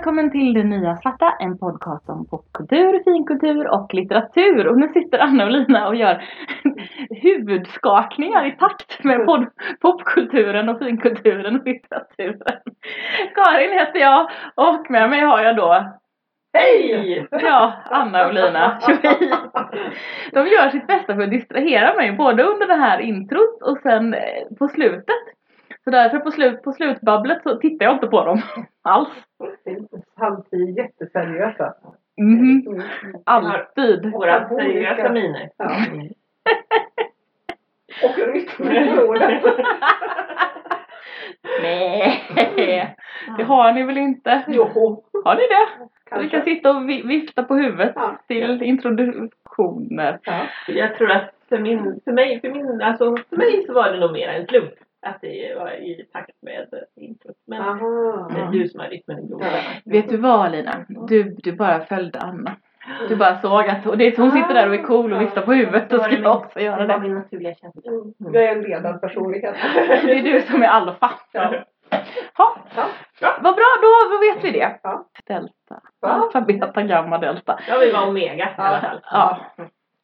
välkommen till Det Nya Svarta, en podcast om popkultur, finkultur och litteratur. Och nu sitter Anna och Lina och gör huvudskakningar i takt med popkulturen och finkulturen och litteraturen. Karin heter jag och med mig har jag då Hej! Ja, Anna och Lina. De gör sitt bästa för att distrahera mig, både under det här introt och sen eh, på slutet. Så därför på, slut, på slutbabblet så tittar jag inte på dem alls. Alltid jätteseriösa. Mhm. Mm. Alltid. Våra seriösa miner. Ja. Och rytmen i ordet. Nej, det har ni väl inte? Jo, Har ni det? Så vi kan kanske. sitta och vi- vifta på huvudet Ja. till introduktioner. Ja. Jag tror att för min, för mig, för min, alltså för mig så var det nog mer en slump. Att det var i takt med introt. Men Aha. det är du som har rytmen i blodet. Vet du vad Lina? Du, du bara följde Anna. Du bara såg att och det är, hon sitter där och är cool och viftar på huvudet. Då ska jag också göra Det var det. min naturliga känsla. Mm. Jag är en ledad personlighet. Det är du som är alfa. Ja. Ha. Ja. Vad bra, då, då vet vi det. Ja. Delta. Alfa, beta, gamma, delta. Jag vill vara omega i alla fall. Ja.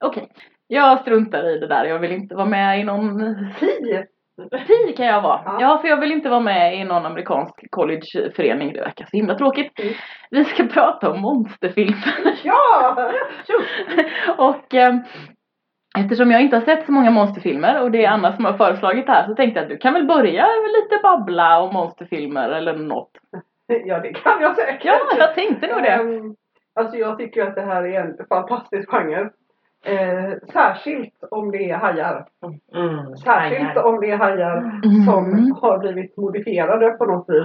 Okej. Jag struntar i det där. Jag vill inte vara med i någon... Pi! Pi kan jag vara. Ja. Ja, för jag vill inte vara med i någon amerikansk collegeförening. Det verkar så himla tråkigt. Mm. Vi ska prata om monsterfilmer. Ja! och ehm, eftersom jag inte har sett så många monsterfilmer och det är Anna som har föreslagit det här så tänkte jag att du kan väl börja lite babbla om monsterfilmer eller något. Ja, det kan jag säkert. Ja, jag tänkte nog det. Ehm, Alltså jag tycker att det här är en fantastisk genre. Eh, särskilt om det är hajar. Mm. Särskilt Hajar. om det är hajar Mm. som har blivit modifierade på något vis.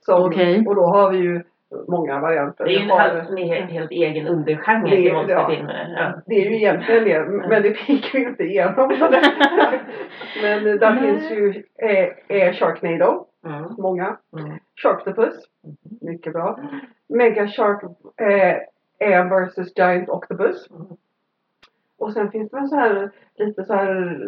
Som, Okej. Och då har vi ju många varianter. Det är ju en, har- en helt, helt egen undergenre Det- till monsterfilmer. ja, Ja. det är ju egentligen det, men det fick vi ju inte igenom. men där Nej. finns ju eh, eh, Sharknado, Mm. många. Mm. Sharktopus, mycket bra. Mega Shark eh, Air vs Giant Octopus. Mm. Och sen finns det väl så här lite så här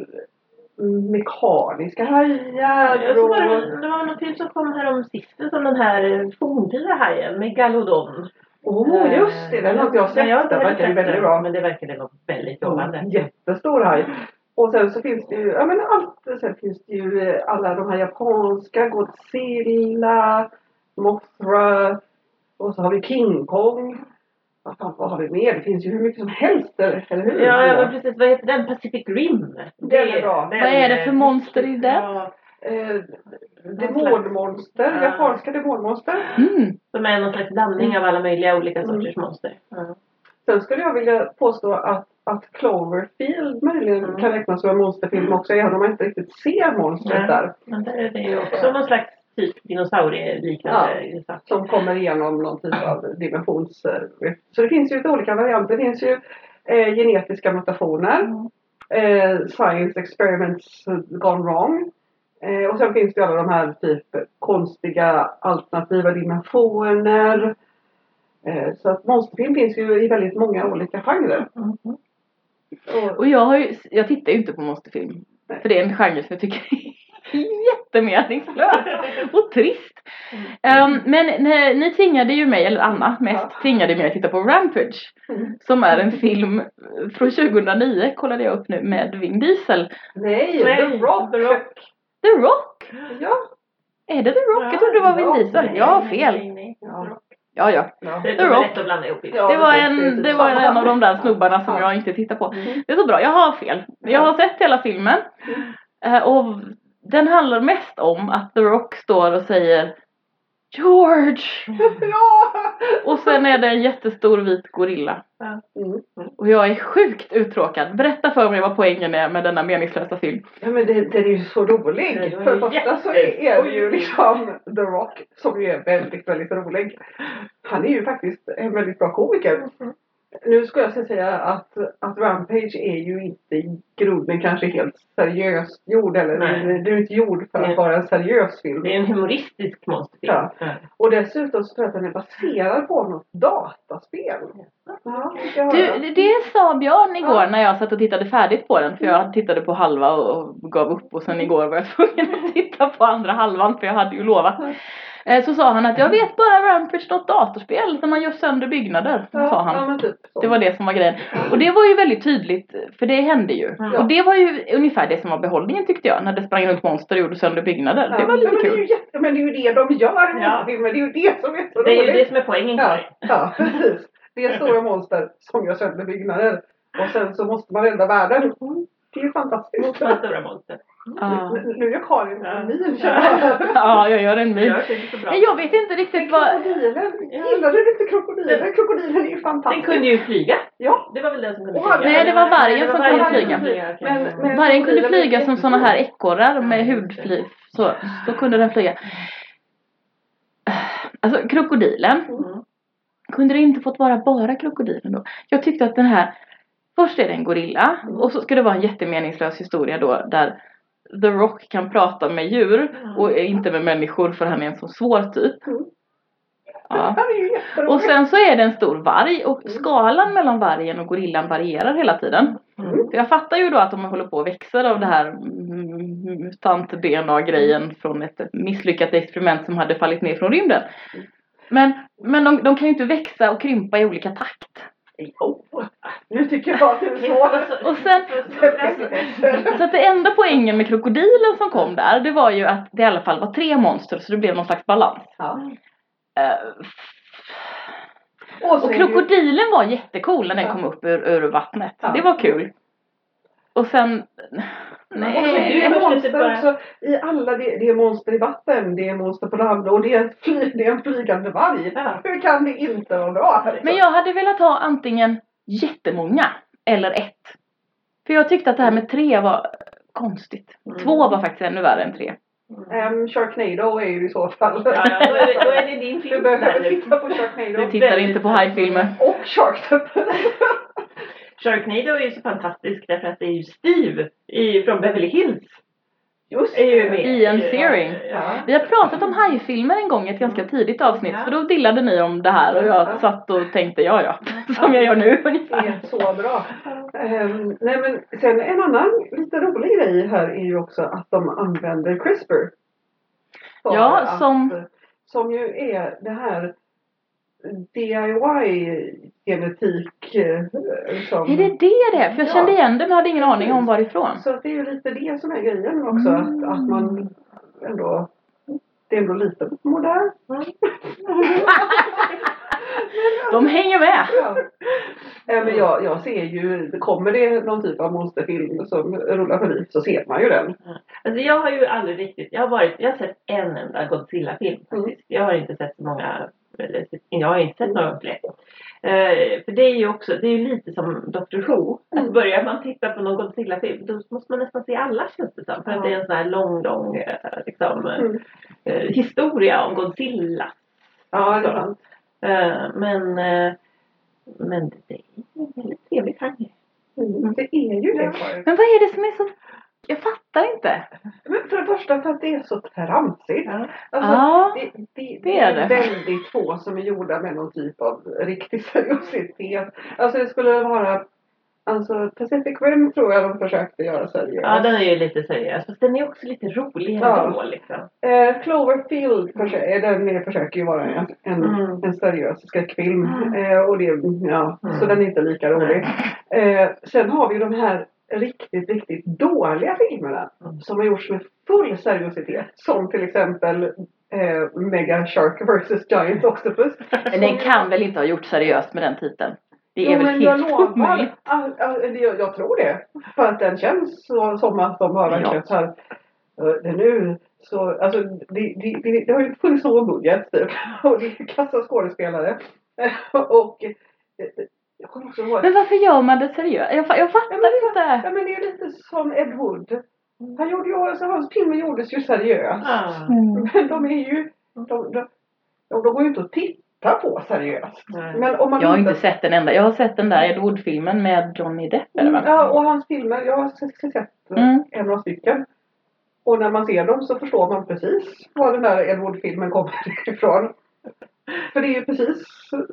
mekaniska hajar. Tror och- det, det var någon film som kom här om sistens om den här forntida hajen, Megalodon. Oh, just det, den har inte jag sett. Inte Den ju väldigt bra. Men det verkade vara väldigt lovande. Mm, jättestor haj. Och sen så finns det ju, ja men allt, sen finns det ju eh, alla de här japanska, Godzilla, Mothra och så har vi King Kong. Vad fan, vad har vi mer? Det finns ju hur mycket som helst, eller, eller hur? Ja, ja men precis. Vad heter den? Pacific Rim? Den är bra. den Vad är det för monster i den? Ja, Eh, demonmonster, Ja. japanska demonmonster. Mm. som är någon slags blandning av alla möjliga olika sorters monster. Ja. Sen skulle jag vilja påstå att, att Cloverfield möjligen Mm. kan räknas som en monsterfilm också, även om man inte riktigt ser monstret där. Men där är det ju också någon slags typ dinosaurie-liknande ja. som kommer igenom någon typ av dimensions... Så det finns ju lite olika varianter. Det finns ju eh, genetiska mutationer. Mm. Eh, science experiments gone wrong. Eh, och sen finns det ju alla de här typ konstiga alternativa dimensioner. Eh, så att monsterfilm finns ju i väldigt många olika genrer. Mm. Och, Och jag, har ju, jag tittar ju inte på monsterfilm. Nej. För det är en genre som jag tycker är jättemeningslös och trist. Ehm, men ni, ni tvingade ju mig, eller Anna mest, Ja. tvingade mig att titta på Rampage. Mm. Som är en film från 2009, kollade jag upp nu, med Vin Diesel. nej, Nej, The Rock! The Rock. The Rock! Ja. Är det The Rock? Jag trodde det var Vin Ja, Diesel. Nej, Jag har fel. nej, nej. Ja. Ja, ja. ja. Det var, det är en, det var en av de där snubbarna som Ja. jag inte tittar på. Mm. Det är så bra, jag har fel. Jag har sett hela filmen. Eh, Och den handlar mest om att The Rock står och säger George! ja! Och sen är det en jättestor vit gorilla. Mm. Och jag är sjukt uttråkad. Berätta för mig vad poängen är med denna meningslösa film. Ja men det, den är ju så rolig. För det ju första så är, är det ju liksom The Rock som ju är väldigt, väldigt rolig. Han är ju faktiskt en väldigt bra komiker. Nu ska jag säga att, att Rampage är ju inte i grunden kanske helt seriöst gjord. Eller Nej. det är inte gjord för att Nej. vara en seriös film. Det är en humoristisk monsterfilm. Ja. Och dessutom så tror jag att den är baserad på något dataspel. Ja, Du, det- det sa Björn igår Ja. när jag satt och tittade färdigt på den. För jag tittade på halva och, och gav upp och sen igår var jag tvungen att titta på andra halvan för jag hade ju lovat. Eh, Så sa han att jag vet bara Rampage något datorspel där man gör sönder byggnader. sa ja, han. men typ. Det var det som var grejen. Och det var ju väldigt tydligt, för det hände ju. Mm. Och det var ju ungefär det som var behållningen tyckte jag, när det sprang runt monster och gjorde sönder byggnader. Det var ja, lite men det är kul. ju jätte, men det är ju det de gör i Ja. monsterfilmer. Det är ju det som är så Det är ju roligt. det som är poängen Ja, ja, precis. Det är stora monster som gör sönder byggnader. Och sen så måste man rädda världen. Det är fantastiskt. Mot stora monster. Ja. Nu, nu gör Karin en min. ja, jag gör en bra. Men jag vet inte riktigt vad... Krokodilen. Ja. Gillade du inte krokodilen? Krokodilen är ju Den fantastisk. kunde ju flyga. Ja. Det var väl den som kunde flyga? Nej, det var vargen som kunde flyga. okej. Men- men- Vargen kunde flyga som såna här ekorrar med hudfly. Så, så kunde den flyga. Alltså krokodilen. Mm. Kunde det inte fått vara bara krokodilen då? Jag tyckte att den här Först är det en gorilla och så ska det vara en jättemeningslös historia då där The Rock kan prata med djur och inte med människor för han är en så svår typ. Mm. Ja. Och sen så är det en stor varg och skalan mellan vargen och gorillan varierar hela tiden. Mm. Jag fattar ju då att de håller på och växer av det här mm, mutant-DNA-grejen från ett misslyckat experiment som hade fallit ner från rymden. Men, men de, de kan ju inte växa och krympa i olika takt. Jo. Nu tycker jag att det är. Och sen, så att det enda poängen med krokodilen som kom där, det var ju att det i alla fall var tre monster så det blev någon slags balans. Ja. Eh, Och, ju- krokodilen var jättecool när den Ja. kom upp ur, ur vattnet. Ja. Det var kul. Och sen... Och så är Nej. det inte monster bara- också i alla, det, det är monster i vatten, det är monster på land och det är, fly, det är en flygande varg. Ja. Hur kan det inte vara bra? Men jag hade velat ha antingen jättemånga eller ett. För jag tyckte att det här med tre var konstigt. Mm. Två var faktiskt ännu värre än tre. Um, Sharknado är ju i så fall. Ja, ja, då, är det, då är det din Du film. behöver där. titta på Sharknado. Det- Tittar inte på hajfilmer. Och Sharktop. Sharknado är ju så fantastisk därför att det är ju Steve i, från Beverly Hills. Just Är ju det. med. Ian Searing. Ja. Vi har pratat om hajfilmer en gång i ett ganska tidigt avsnitt. Ja. För då dillade ni om det här och jag satt och tänkte ja ja. Som jag gör nu Det ungefär. är så bra. Ehm, nej men sen en annan lite rolig grej här är ju också att de använder CRISPR. Ja, att- som- Som ju är det här DIY-genetik. eh, Som, Är det det det är? För jag Ja. kände igen det men hade ingen aning om varifrån. Så att det är ju lite det som är grejen också. Mm. Att, att man ändå det är ändå lite modernt. De hänger med. Ja. Men jag, jag ser ju, kommer det någon typ av monsterfilm som rullar förbi så ser man ju den. Alltså jag har ju aldrig riktigt, jag har varit, jag har sett en enda Godzilla-film Mm. faktiskt. Jag har inte sett så många, jag har inte sett några fler. Eh, för det är ju också, det är ju lite som Dr. Who. Mm. Att börjar man titta på någon Godzilla-film då måste man nästan se alla känns det som. För att det är en sån här lång, lång eh, liksom, eh, Mm. eh, historia om Godzilla. Ja, det är. Eh, men, eh, men det är en väldigt trevlig genre. Mm. Det är ju det. Men vad är det som är så... Jag fattar inte. Men för det första för att det är så tramsigt. Ja. Alltså, Ja, det, det, det det är det. väldigt få som är gjorda med någon typ av riktig seriositet. Alltså det skulle vara Alltså Pacific Rim tror jag de försökte göra seriöst. ja, den är ju lite seriös. Fast den är också lite rolig Ja. ändå liksom. Eh, Cloverfield försöker, den är, försöker ju vara en, en, Mm. en seriös skräckfilm. Mm. Eh, och det, ja, Mm. Så den är inte lika rolig. Eh, sen har vi de här riktigt, riktigt dåliga filmerna. Mm. Som har gjorts med full seriositet. Som till exempel eh, Mega Shark vs Giant Octopus. men den kan väl inte ha gjort seriöst med den titeln? Det är Jo, väl men helt omöjligt. jag, jag tror det. För att den känns så, som att de har verkligen så här. eh, nu så, alltså det, det, det, det har ju funnits någon budget typ. Och det är kassa skådespelare. och eh, jag kommer också ihåg. Men varför gör man det seriöst? Jag, jag fattar inte. Ja men det är lite som Ed Wood. Han gjorde ju, alltså, hans filmer gjordes ju seriöst. Ah. Mm. Men de är ju, de, de, de, de går ju inte att titta på seriöst. Nej. Men om man Jag har inte sett den enda. Jag har sett den där Ed Wood-filmen med Johnny Depp det va? Ja, och hans filmer. Jag har sett sett Mm. en av stycken. Och när man ser dem så förstår man precis var den där Ed Wood-filmen kommer ifrån. För det är ju precis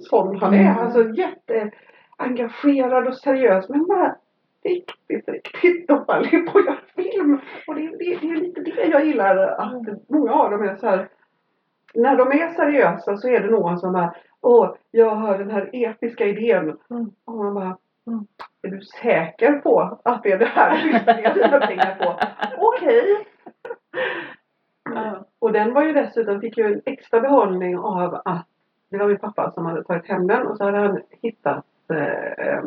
sån han är. Mm. Alltså jätteengagerad och seriös. Men bara riktigt, riktigt dålig på att göra film. Och det, det, det är lite det jag gillar. Att många av dem är så här när de är seriösa så är det någon som bara Åh, jag har den här episka idén. Mm. Och man bara Mm. Är du säker på att det är det här du lägga dina pengar på? Okej. Ja. Och den var ju dessutom, fick ju en extra behållning av att det var min pappa som hade tagit hem den och så hade han hittat Eh, eh,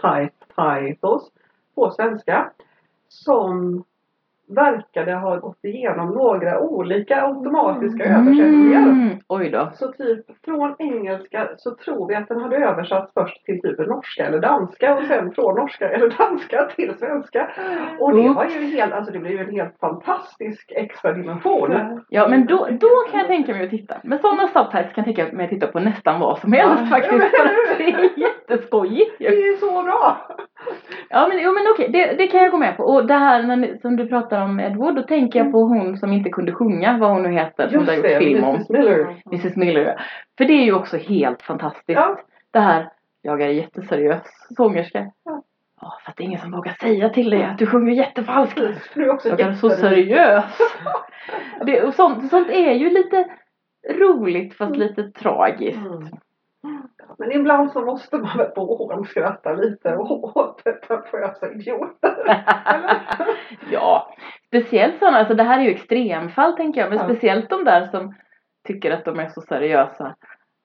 subtitles på svenska som verkade ha gått igenom några olika automatiska översättningar. Mm. Oj då. Så typ från engelska så tror vi att den hade översatts först till typ norska eller danska och sen från norska eller danska till svenska. Och det var ju helt, alltså det blev ju en helt fantastisk extra dimension. Ja men då, då kan jag tänka mig att titta. Med sådana subtitles kan jag tänka mig att titta på nästan vad som helst Ja. faktiskt. Det är jätteskojigt Det ju. är ju så bra! Ja men, jo, men okej, det, det kan jag gå med på. Och det här när, som du pratar om Edward, då tänker jag på hon som inte kunde sjunga, vad hon nu heter, som det har gjort film om. Mrs Miller. Mrs Miller. För det är ju också helt fantastiskt. Ja. Det här, jag är jätteseriös sångerska. Ja. Ja, fast det är ingen som vågar säga till dig att du sjunger jättefalskt. Du är också Jag är så seriös. Det, och sånt, sånt är ju lite roligt fast lite tragiskt. Mm. Men ibland så måste man väl få hånskratta lite åt pretentiösa idioter. Ja, speciellt sådana, alltså det här är ju extremfall tänker jag, men Ja. speciellt de där som tycker att de är så seriösa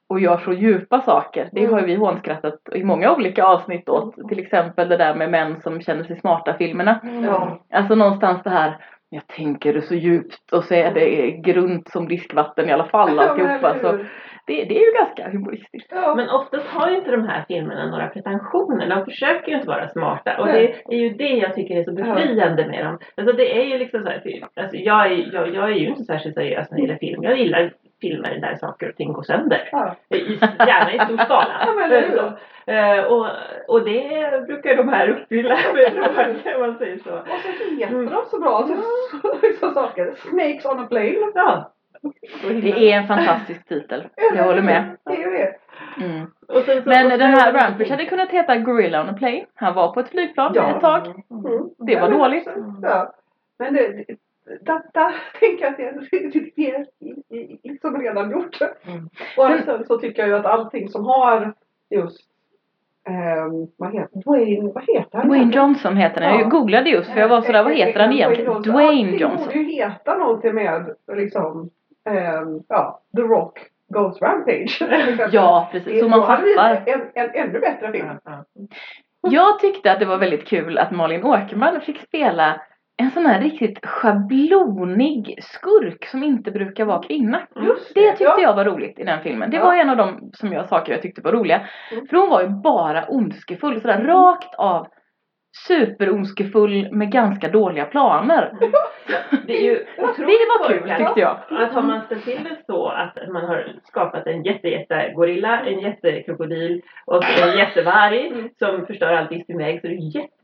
och gör så djupa saker. Det har ju vi hånskrattat i många olika avsnitt åt. Till exempel det där med män som känner sig smarta filmerna. Ja. Alltså någonstans det här jag tänker det så djupt och så är det grunt som diskvatten i alla fall Ja, men alltihopa. Så hur? Det, det är ju ganska humoristiskt. Ja. Men oftast har ju inte de här filmerna några pretensioner. De försöker ju inte vara smarta. Och det är ju det jag tycker är så befriande med dem. Alltså det är ju liksom så här, alltså jag, är, jag, jag är ju inte särskilt seriös när det gäller film. Jag gillar filmer där saker och ting går sönder. Ja. I, gärna i stor skala. Ja, eh, och, och det brukar de här uppfylla med råg, om man säger så. Och så heter de så bra så, så saker. Snakes on a plane. Ja. Det är en fantastisk titel. Jag håller med. Det det. Mm. Men den här Rampage hade kunnat heta Gorilla on a Plane. Han var på ett flygplan Ja. ett tag. Mm. Det var dåligt. Ja. Men det, där tänker jag att det, det, det är liksom redan gjort. Mm. Och sen så tycker jag ju att allting som har just ehm, vad heter Dwayne, vad heter han? Dwayne Johnson heter han. Jag Ja. googlade just för jag var sådär, vad heter han egentligen? Dwayne Johnson. borde ju heta någonting med liksom, ehm, ja, The Rock Goes Rampage. Ja, precis. Så man fattar. En, en ännu bättre film. Ja, ja. Jag tyckte att det var väldigt kul att Malin Åkerman fick spela en sån här riktigt schablonig skurk som inte brukar vara kvinna. Just Det tyckte ja. jag var roligt i den filmen. Det Ja. var en av de som jag, saker jag tyckte var roliga. Mm. För hon var ju bara ondskefull, sådär rakt av superondskefull med ganska dåliga planer. Det är ju Det var kul tyckte jag. Att har man ställt till det så att man har skapat en jätte, jätte gorilla, en jättekrokodil och en jättevarg Mm. som förstör allt i sin väg så det är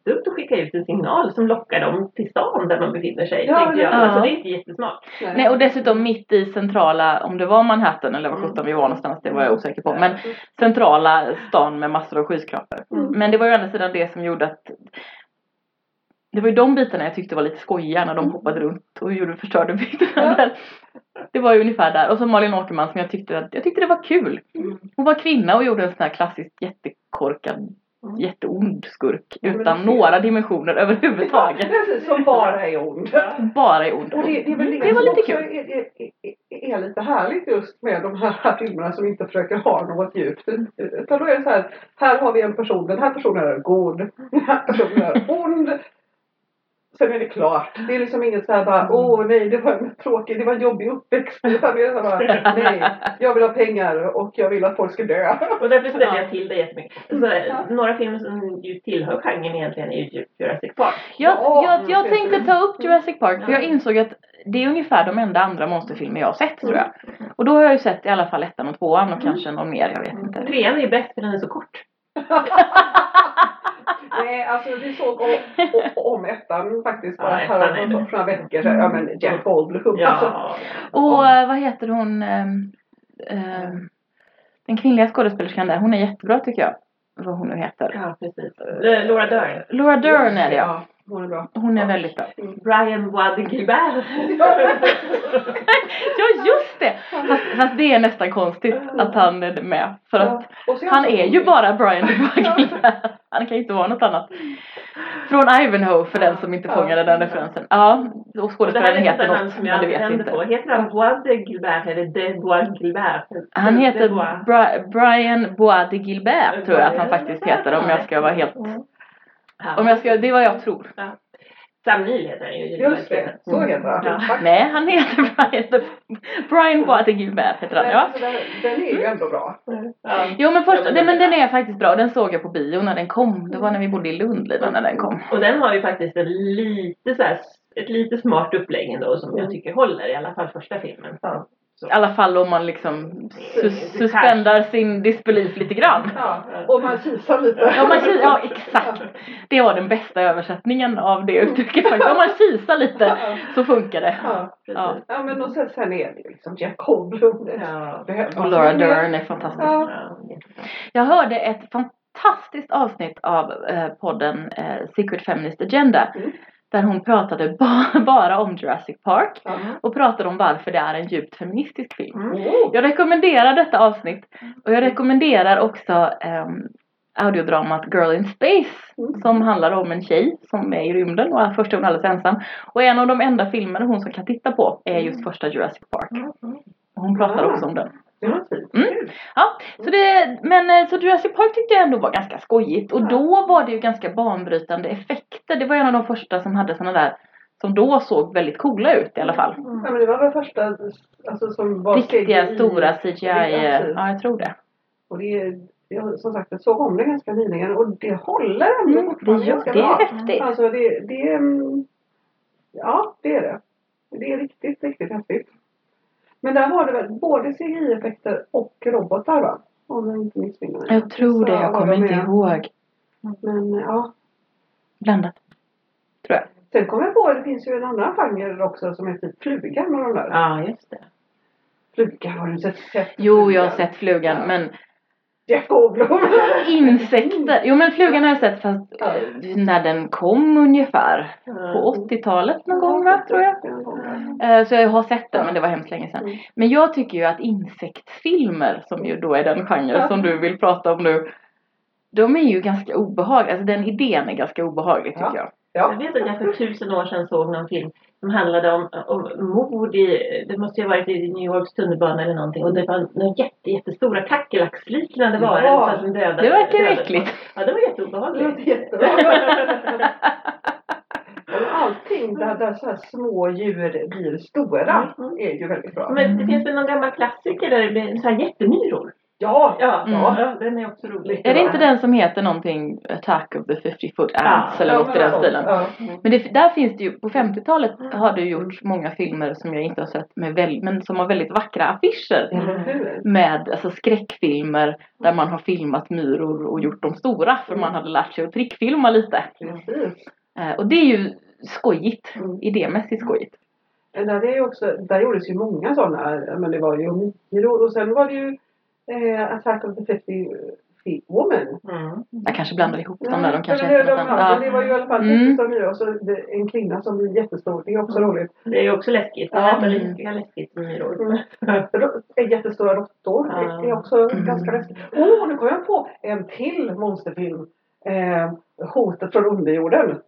jättedumt att skicka ut en signal som lockar dem till stan där man befinner sig. Ja, tänker jag. ja. Alltså, det är inte jättesmart. Nej och dessutom mitt i centrala, om det var Manhattan eller vad sjutton vi var någonstans, det var jag osäker på. Men centrala stan med massor av skyskrapor. Mm. Men det var ju å andra sidan det som gjorde att det var ju de bitarna jag tyckte var lite skojiga när de hoppade runt och gjorde förstörde byggnader. Mm. Ja. Det var ju ungefär där. Och så Malin Åkerman som jag tyckte att, jag tyckte det var kul. Mm. Hon var kvinna och gjorde en sån här klassiskt jättekorkad, Mm. jätteond skurk. Men Utan det- några dimensioner överhuvudtaget. Som bara är ond. Bara är ond. Och det, det är väl det, det var som lite kul. är, är, är, är lite härligt just med de här filmerna som inte försöker ha något djupt. Utan då är det så här, här har vi en person, den här personen är god, den här personen är ond. Sen är det klart. Det är liksom inget så här bara, åh nej det var en tråkig, det var en jobbig uppväxt. Här bara, nej, jag vill ha pengar och jag vill att folk ska dö. Och därför ställer Ja. jag till det jättemycket. Så, Ja. Några filmer som ju tillhör genren egentligen är ju Jurassic Park. Jag, Ja, jag, jag det- tänkte ta upp Jurassic Park för Ja. jag insåg att det är ungefär de enda andra monsterfilmer jag har sett tror jag. Och då har jag ju sett i alla fall ettan och tvåan och kanske någon mer, jag vet inte. Trean är ju bäst för den är så kort. Nej, alltså vi såg om, om, ettan faktiskt bara Ja, här för några veckor sedan. Ja men Jack Goldblum. Alltså, Ja. Och eh, vad heter hon? ehm, den kvinnliga skådespelerskan där, hon är jättebra tycker jag. Vad hon nu heter. ja, precis. Eh, Laura Dern. Laura Dern är det ja. Hon är bra. Hon är väldigt bra. Mm. Brian Wade Gilbert. Ja just det! Fast, fast det är nästan konstigt att han är med. För att Ja, han är ju bara Brian Gilbert. Han kan ju inte vara något annat. Från Ivanhoe för den som inte fångade den referensen. Ja, och skådespelaren är heter något, som men jag det vet inte. på. Heter han Bois de Gilbert eller de Bois Gilbert? Han heter. Bri- Brian Bois de Gilbert tror jag att han faktiskt heter om jag ska vara helt... Ja. Om jag ska, det är vad jag tror. Sam Neill heter han ju. Just det, så heter han. Ja. Tack. Nej, han heter Brian, Brian Bois de Gilbert heter han, ja. alltså, den, den är ju ändå bra. Ja. Jo men först, Ja, men den, men den- är faktiskt bra. Den såg jag på bio när den kom. Det var när vi bodde i Lund Lina, när den kom. Och den har ju faktiskt en lite så här, ett lite smart upplägg ändå som jag tycker håller i alla fall första filmen. Ja. I alla fall om man liksom sus- suspendar sin disbelief lite grann. Ja, och man kisar lite. Ja, man ki- ja, exakt. Det var den bästa översättningen av det uttrycket faktiskt. Om man kisar lite så funkar det. Ja, Ja. ja men och sen, sen är det liksom Jeff Goldblum. Ja. Och Laura. Dern är fantastisk. Ja. Jag hörde ett fantastiskt avsnitt av eh, podden eh, Secret Feminist Agenda. Mm. Där hon pratade ba- bara om Jurassic Park. Ja. Och pratade om varför det är en djupt feministisk film. Mm. Jag rekommenderar detta avsnitt. Och jag rekommenderar också um, audiodramat Girl in Space. Mm. Som handlar om en tjej som är i rymden och är första gången alldeles ensam. Och en av de enda filmerna hon som kan titta på är just första Jurassic Park. Och hon pratar Ah. också om den. Det var fint. Mm. Ja, så det, men eh, så Jurassic Park tyckte jag ändå var ganska skojigt. Och Ja. då var det ju ganska banbrytande effekter. Det var en av de första som hade såna där som då såg väldigt coola ut i alla fall. Ja, men det var väl första alltså, som var Riktiga CGI. stora CGI. Ja, eh, precis. Ja, jag tror det. Och det jag, som sagt, jag såg om det ganska nyligen och det håller ändå Mm, det, fortfarande gör, ganska det bra. är häftigt. Alltså det, det mm, ja det är det. Det är riktigt, riktigt häftigt. Men där var det väl både CGI-effekter och robotar va? Om jag inte missminner mig. Jag tror det, jag kommer inte ihåg. Men ja. Blandat. Tror jag. Sen kom jag på att det finns ju en annan genre också som heter Flugan och de där. Ja, just det. Flugan, har du sett? sett Jo, jag har sett flugan, Ja. men Jeff Goldblum! insekter. Jo, men flugan har jag sett fast Ja. när den kom ungefär. På 80-talet någon gång va, tror jag. Eh, Så jag har sett den, men det var hemskt länge sedan. Mm. Men jag tycker ju att insektsfilmer, som ju då är den genre som du vill prata om nu, de är ju ganska obehagliga. Alltså den idén är ganska obehaglig tycker Ja. jag. Ja. Jag vet att jag för tusen år sedan såg någon film som handlade om, om mord i, det måste ju ha varit i New Yorks tunnelbana eller någonting och det var några jätte, jättestora kackerlacksliknande Ja. varelser som dödade. Det verkar äckligt. Ja, det var jätteobehagligt. Allting där, där så här små djur blir stora Mm. är ju väldigt bra. Men det finns väl någon gammal klassiker där det blir så här jättemyror? Ja! Ja, Mm. ja, den är också rolig. Är det inte den som heter någonting Attack of the 50 foot ants Ja, eller något i den stilen? Ja. Men det, där finns det ju, på 50-talet har det gjorts många filmer som jag inte har sett med väl, men som har väldigt vackra affischer. Hur? Med alltså skräckfilmer där man har filmat myror och gjort dem stora för man hade lärt sig att trickfilma lite. Eh, och det är ju skojigt, Mm. idémässigt skojigt. Där, det är ju också, där gjordes ju många sådana. Men det var ju myror och sen var det ju eh, Attack of the 50 Feet Woman. Mm. Jag kanske blandar ihop dem där, de kanske heter de, de, annat. det Ja. var ju i alla fall Mm. myror och så det, en kvinna som blir jättestor. Det är också Mm. roligt. Det är också läskigt. Det Ja. är lika läskigt som myror. Ro- eh, Jättestora råttor Ja. det är också Mm. ganska läskigt. Åh, oh, nu kom jag på en till monsterfilm. Eh, Hotet från underjorden.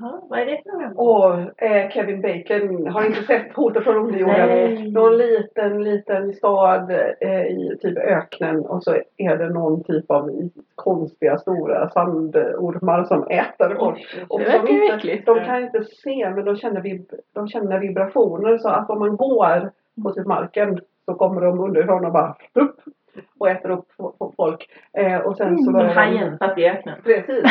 Vad är det för? Och eh, Kevin Bacon har inte sett Hotet från underjorden. Någon liten, liten stad eh, i typ öknen och så är det någon typ av konstiga stora sandormar som äter folk. Och Det verkar inte-. De kan inte se men de känner, vib de känner vibrationer så att om man går på typ marken så kommer de underifrån och bara upp och äter upp folk. Eh, och sen så Som börjar de- hajen fast i öknen. Precis.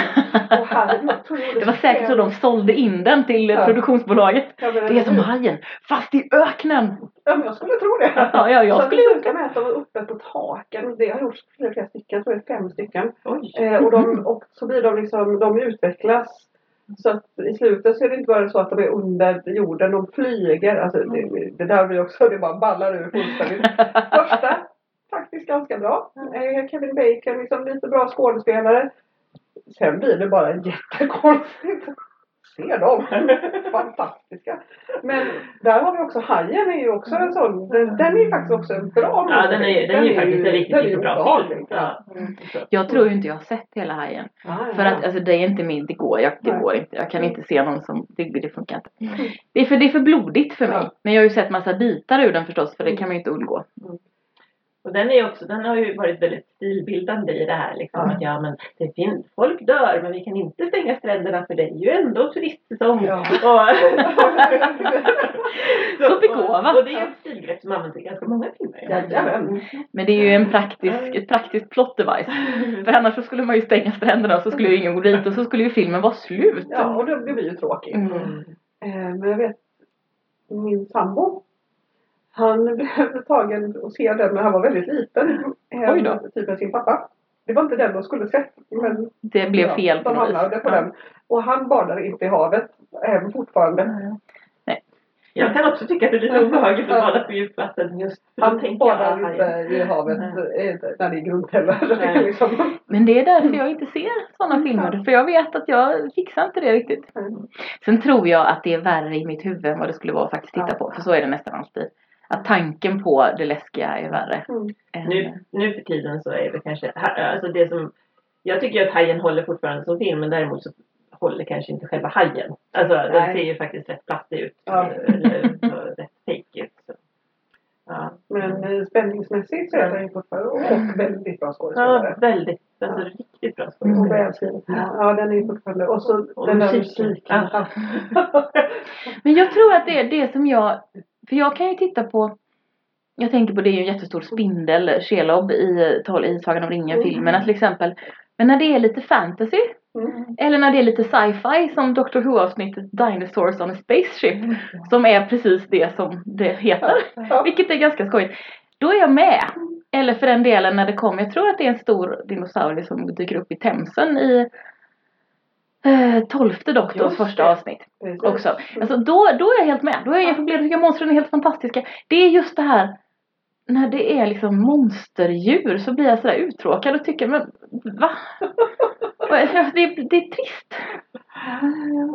Och jag tror Det var säkert så de sålde in den till Ja. produktionsbolaget. Ja, Det är som hajen, fast i öknen! Ja, men jag skulle tro det. Ja, ja, jag så skulle det med att de var uppe på taken. Det har gjorts flera, stycken, jag tror är fem stycken. Eh, och, de, och så blir de liksom, de utvecklas. Så att i slutet så är det inte bara så att de är under jorden, de flyger. Alltså det, det där blir också, det bara ballar ur fullständigt. Första, faktiskt ganska bra. Eh, Kevin Bacon, liksom lite bra skådespelare. Sen blir det bara jättekonstigt. se dem. Fantastiska. Men där har vi också Hajen är ju också en sån. Den, den är faktiskt också en bra Ja, den är, den är ju faktiskt en riktigt, den riktigt bra film. Ja. Jag tror ju inte jag har sett hela Hajen. Ja, För ja. att alltså, det är inte min, det går, jag, det Nej. går inte. Jag kan inte se någon som, det, det funkar inte. Det är, för, det är för blodigt för mig. Ja. Men jag har ju sett massa bitar ur den förstås för det kan man ju inte undgå. Och den, är också, den har ju varit väldigt stilbildande i det här. Liksom, Ja. att ja, men det finns, folk dör men vi kan inte stänga stränderna för det är ju ändå turistsäsong. Ja. Och, Så begåvat. Och, och det är ett stilgrepp som används i ganska många filmer. Jajamän. Men det är ju en praktisk, ett praktiskt plot device. För annars så skulle man ju stänga stränderna och så skulle ju ingen gå dit och så skulle ju filmen vara slut. Ja, och det, det blir ju tråkigt. Mm. Eh, men jag vet min sambo. Han blev tagen och se den när han var väldigt liten. Eh, Oj då. Typ med sin pappa. Det var inte den de skulle sett. Men Det blev ja, fel på de hamnade på Ja. den. Och han badar inte i havet. Även fortfarande. Jag kan också tycka att det är lite obehagligt att bada på djupvatten just Han tänker badar inte i havet Nej. eh, när det är grunt heller. Det är Nej. liksom, Men det är därför jag inte ser sådana filmer. För jag vet att jag fixar inte det riktigt. Mm. Sen tror jag att det är värre i mitt huvud än vad det skulle vara att faktiskt titta Ja. på. För så är det nästan alltid. Att tanken på det läskiga är värre. mm. än- Nu, nu för tiden så är det kanske, alltså det som, jag tycker ju att Hajen håller fortfarande som film men däremot så håller kanske inte själva hajen. Alltså den Nej. ser ju faktiskt rätt plastig ut. Ja. Eller så rätt fake ut. Så. Ja. Men eh, spänningsmässigt så är den ju fortfarande och väldigt bra ja, skådespelare. väldigt, alltså riktigt bra Och skådespelare. välskriven. Ja, den är ju fortfarande. Och så Och den där musiken. Ja. Men jag tror att det är det som jag, för jag kan ju titta på jag tänker på det är ju en jättestor spindel, Shelob i, i Sagan om ringen-filmerna till exempel. Men när det är lite fantasy, Mm. eller när det är lite sci-fi som Doctor Who-avsnittet Dinosaurs on a Spaceship, som är precis det som det heter, Ja. vilket är ganska skojigt. Då är jag med. Eller för den delen när det kommer, jag tror att det är en stor dinosaurie som dyker upp i Themsen i eh, tolfte doktorns första avsnitt Precis. också. Alltså då, då är jag helt med. Då är jag. Jag tycker monstren är helt fantastiska. Det är just det här när det är liksom monsterdjur så blir jag sådär uttråkad och tycker men va? Det, är, det är trist.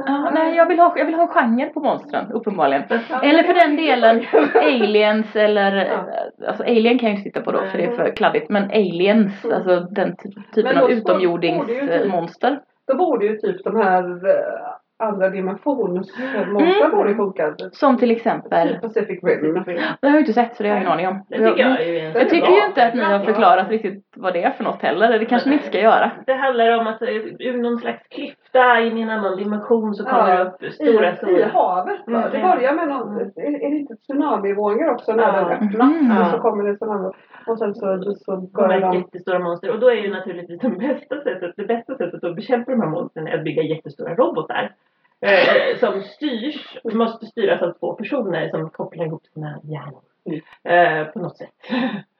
Ja, nej, jag vill, ha, jag vill ha en genre på monstren uppenbarligen. Eller för den delen aliens eller Ja. alltså alien kan jag inte titta på då för det är för kladdigt men aliens, Mm. alltså den ty- typen av utomjordingsmonster. Då borde ju typ de här eh, andra dimensionsmonstren Mm. borde funka. Som till exempel, Pacific Rim. det har jag inte sett så det har jag ingen aning om. Det tycker jag är en Jag tycker ju inte att ni har förklarat riktigt vad det är för något heller. Det kanske ni inte ska göra. Det handlar om att ur någon slags klyfta in i en annan dimension så kommer det Ja, upp stora, I, I havet? Mm, Det ja. börjar med någon, är, det inte tsunamivågor också när Ja. den öppnas? Mm. Och så kommer det tsunami. Och sen så, så kommer börjar de... jättestora monster. Och då är ju naturligtvis det bästa sättet, det bästa sättet att bekämpa de här monstren är att bygga jättestora robotar. Eh, som styrs, måste styras av två personer som kopplar ihop sina hjärnor. Eh, på något sätt.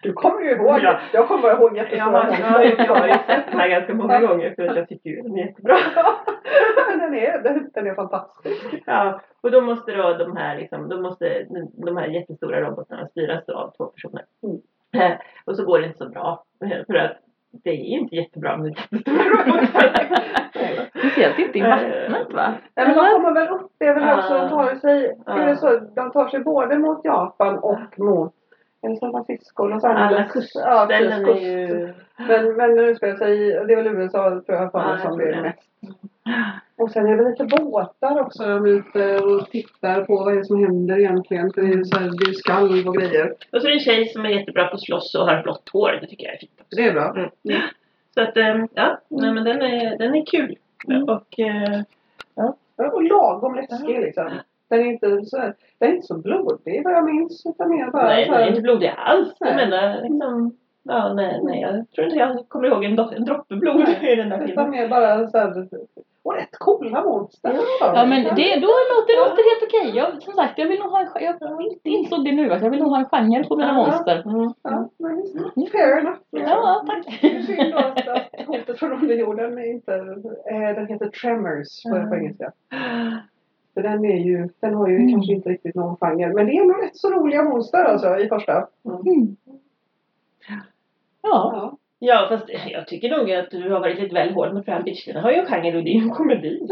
Du kommer ju ihåg. Ja. Jag kommer ihåg Jag jättestora har, jag, har, jag har ju sett den här ganska många gånger för att jag tycker ju den är jättebra. den, är, den, den är fantastisk. Ja, och då måste då de här, liksom, då måste de här jättestora robotarna styras av två personer. Mm. Eh, och så går det inte så bra. eh, För att det är inte jättebra med jättestora robotar. Speciellt inte i vattnet va? Nej, men de Eller? kommer väl upp, det är väl Ja. också, de tar sig, Ja. är det så, de tar sig både mot Japan och mot är det San Francisco, Los Alla Angeles. Ja, kustställen är kust. ju... Men, men nu ska jag säga, det är väl USA tror jag för Ja, som tror det är det. mest. Och sen är det lite båtar också. De är ute och tittar på vad är det som händer egentligen. För det är ju så här, det är ju skalv och grejer. Och så är det en tjej som är jättebra på att slåss och har blått hår. Det tycker jag är fint. också. Det är bra. Mm. Så att, eh, ja, nej, men den är, den är kul. Och eh, Ja, Och lagom läskig liksom. Den är inte så, här- den är inte så blodig vad jag minns. Utan mer bara nej, den är inte blodig alls. Jag Nej. menar liksom... Ja, nej, nej, jag tror inte jag kommer ihåg en, do- en droppe blod i den där utan filmen. mer bara så här, och rätt coola monster. Ja men det, då låter det låter helt okej. Jag, som sagt, jag vill nog ha en gen- Jag inte insåg det nu att jag vill nog ha en genre på mina Ja. monster. Mm. Ja, men visst. Fair enough. liksom. Ja, tack. Det är synd då att, att hotet från underjorden är inte, eh, den heter Tremors på, på engelska. För den är ju, den har ju Mm. kanske inte riktigt någon genre. Men det är nog rätt så roliga monster alltså i första. Mm. Ja, Ja. Fast jag tycker nog att du har varit lite väl hård med Fran Bitch. Den har ju en genre och det är ju en komedi.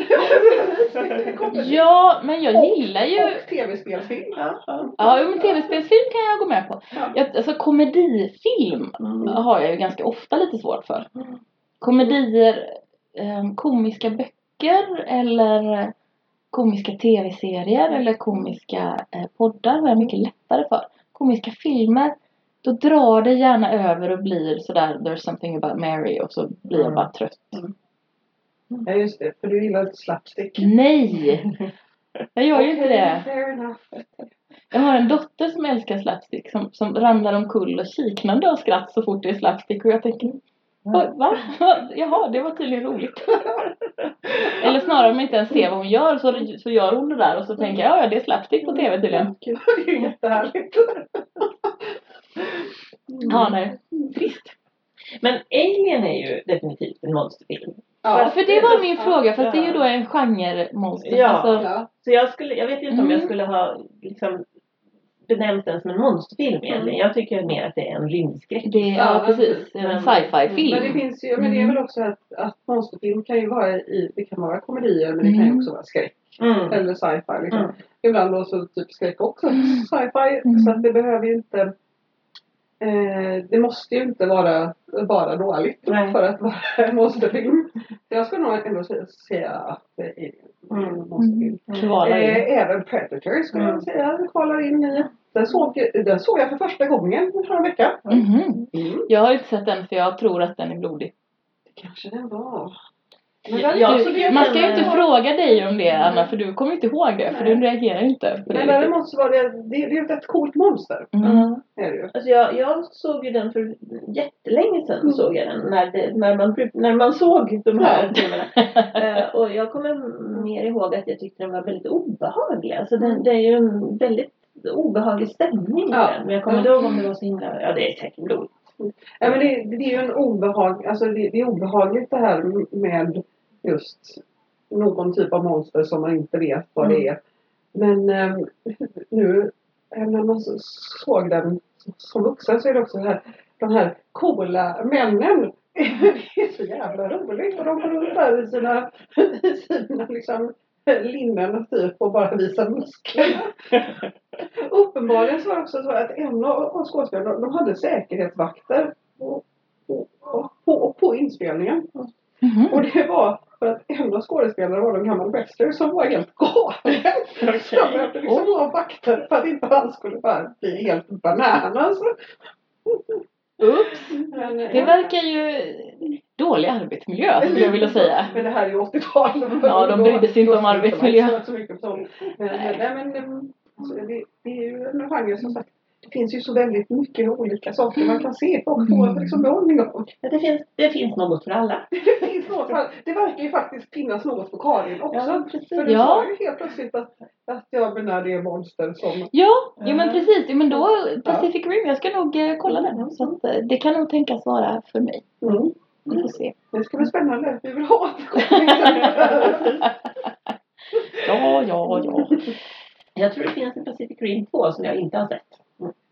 Ja, men jag gillar ju... Och tv-spelsfilm. Ja, ja. Ja, men tv-spelsfilm kan jag gå med på. Ja. Jag, alltså komedifilm Mm. har jag ju ganska ofta lite svårt för. Komedier, eh, komiska böcker eller komiska tv-serier eller komiska eh, poddar har jag mycket lättare för. Komiska filmer, då drar det gärna över och blir sådär There's something about Mary och så blir jag Mm. bara trött. Ja just det, för du gillar inte slapstick. Nej! Jag gör ju inte det. Jag har en dotter som älskar slapstick som, som ramlar omkull och kiknande av skratt så fort det är slapstick och jag tänker "Oj, Va? Jaha, det var tydligen roligt. Eller snarare om jag inte ens ser vad hon gör så, så gör hon det där och så tänker jag ja, det är slapstick på tv tydligen. Det är ju jättehärligt. Ja, nej. Trist. Men Alien är ju definitivt en monsterfilm. Ja, för det var min Ja, fråga för att det är ju ja. då en genremonster. Ja. Alltså, Ja. Så jag, skulle, jag vet inte om jag Mm. skulle ha liksom, benämnt den som en monsterfilm egentligen. Jag tycker mer att det är en rymdskräck. det, ja, Ja, precis. En sci-fi-film. Men det finns ju, men det är Mm. väl också att, att monsterfilm kan ju vara i, det kan vara komedier men det kan ju Mm. också vara skräck. Mm. Eller sci-fi liksom. Mm. Ibland då så typ skräck också. Sci-fi. Mm. Så att det behöver ju inte eh, det måste ju inte vara bara dåligt Nej. för att vara en monsterfilm. Jag skulle nog ändå säga- att det är en Mm. monsterfilm. Kvalar in. Eh, även Predator skulle Mm. jag säga kvalar in i. Den såg, den såg jag för första gången förra veckan. Mhm. Mm. Jag har inte sett den för jag tror att den är blodig. Kanske den var. Ja, den- ja, Du, så det- man ska ju inte fråga dig om det Anna för du kommer inte ihåg det för du reagerar inte på det. Men däremot så var det, det, det är ju ett rätt coolt monster. Mm. Är det ju. Alltså jag, jag såg ju den för jättelänge sedan såg jag den när, det, när, man, när man såg de här filmerna. Eh, och jag kommer mer ihåg att jag tyckte den var väldigt obehaglig. Alltså den, det är ju en väldigt obehaglig stämning i Ja. den. Men jag kommer inte ihåg om det var så himla, ja det är säkert blodigt. Ja, men det, det är ju en obehag, alltså det, det är obehagligt det här med just någon typ av monster som man inte vet vad det är. Men ehm, nu eh, när man så- såg den som vuxen så är det också så här, de här coola männen. Det är så jävla roligt och de går runt där i sina, i sina liksom, linnen typ och bara visar musklerna. Uppenbarligen så var det också så att en av skådespelarna, de hade säkerhetsvakter på, på, på, på inspelningen. Mhm. Och det var för att en av skådespelarna var en gammal wrestler som var helt galen. Så de behövde liksom ha vakter för att inte han skulle bara bli helt bananas. Ups. Men, Det verkar ju dålig arbetsmiljö skulle jag vilja säga. Men det här är ju 80-tal. Ja, de brydde sig inte om arbetsmiljö. Men, nej, men mm, alltså, det, det är ju en genre som sagt. Det finns ju så väldigt mycket olika saker man kan se och få Mm. liksom behållning av. Det, finns, det finns något för alla. För- det verkar ju faktiskt finnas något för Karin också. Ja, precis. För du Ja. sa ju helt plötsligt att, att jag menar det är monster som... Ja, jo men Ja. precis. Jo, men då Pacific Rim, jag ska nog eh, kolla den. Så att, eh, det kan nog tänkas vara för mig. Mm. Vi får se. Det ska bli spännande. Vi vill ha återkoppling. Ja, ja, ja. Jag tror det finns en Pacific Rim 2 som jag inte har sett.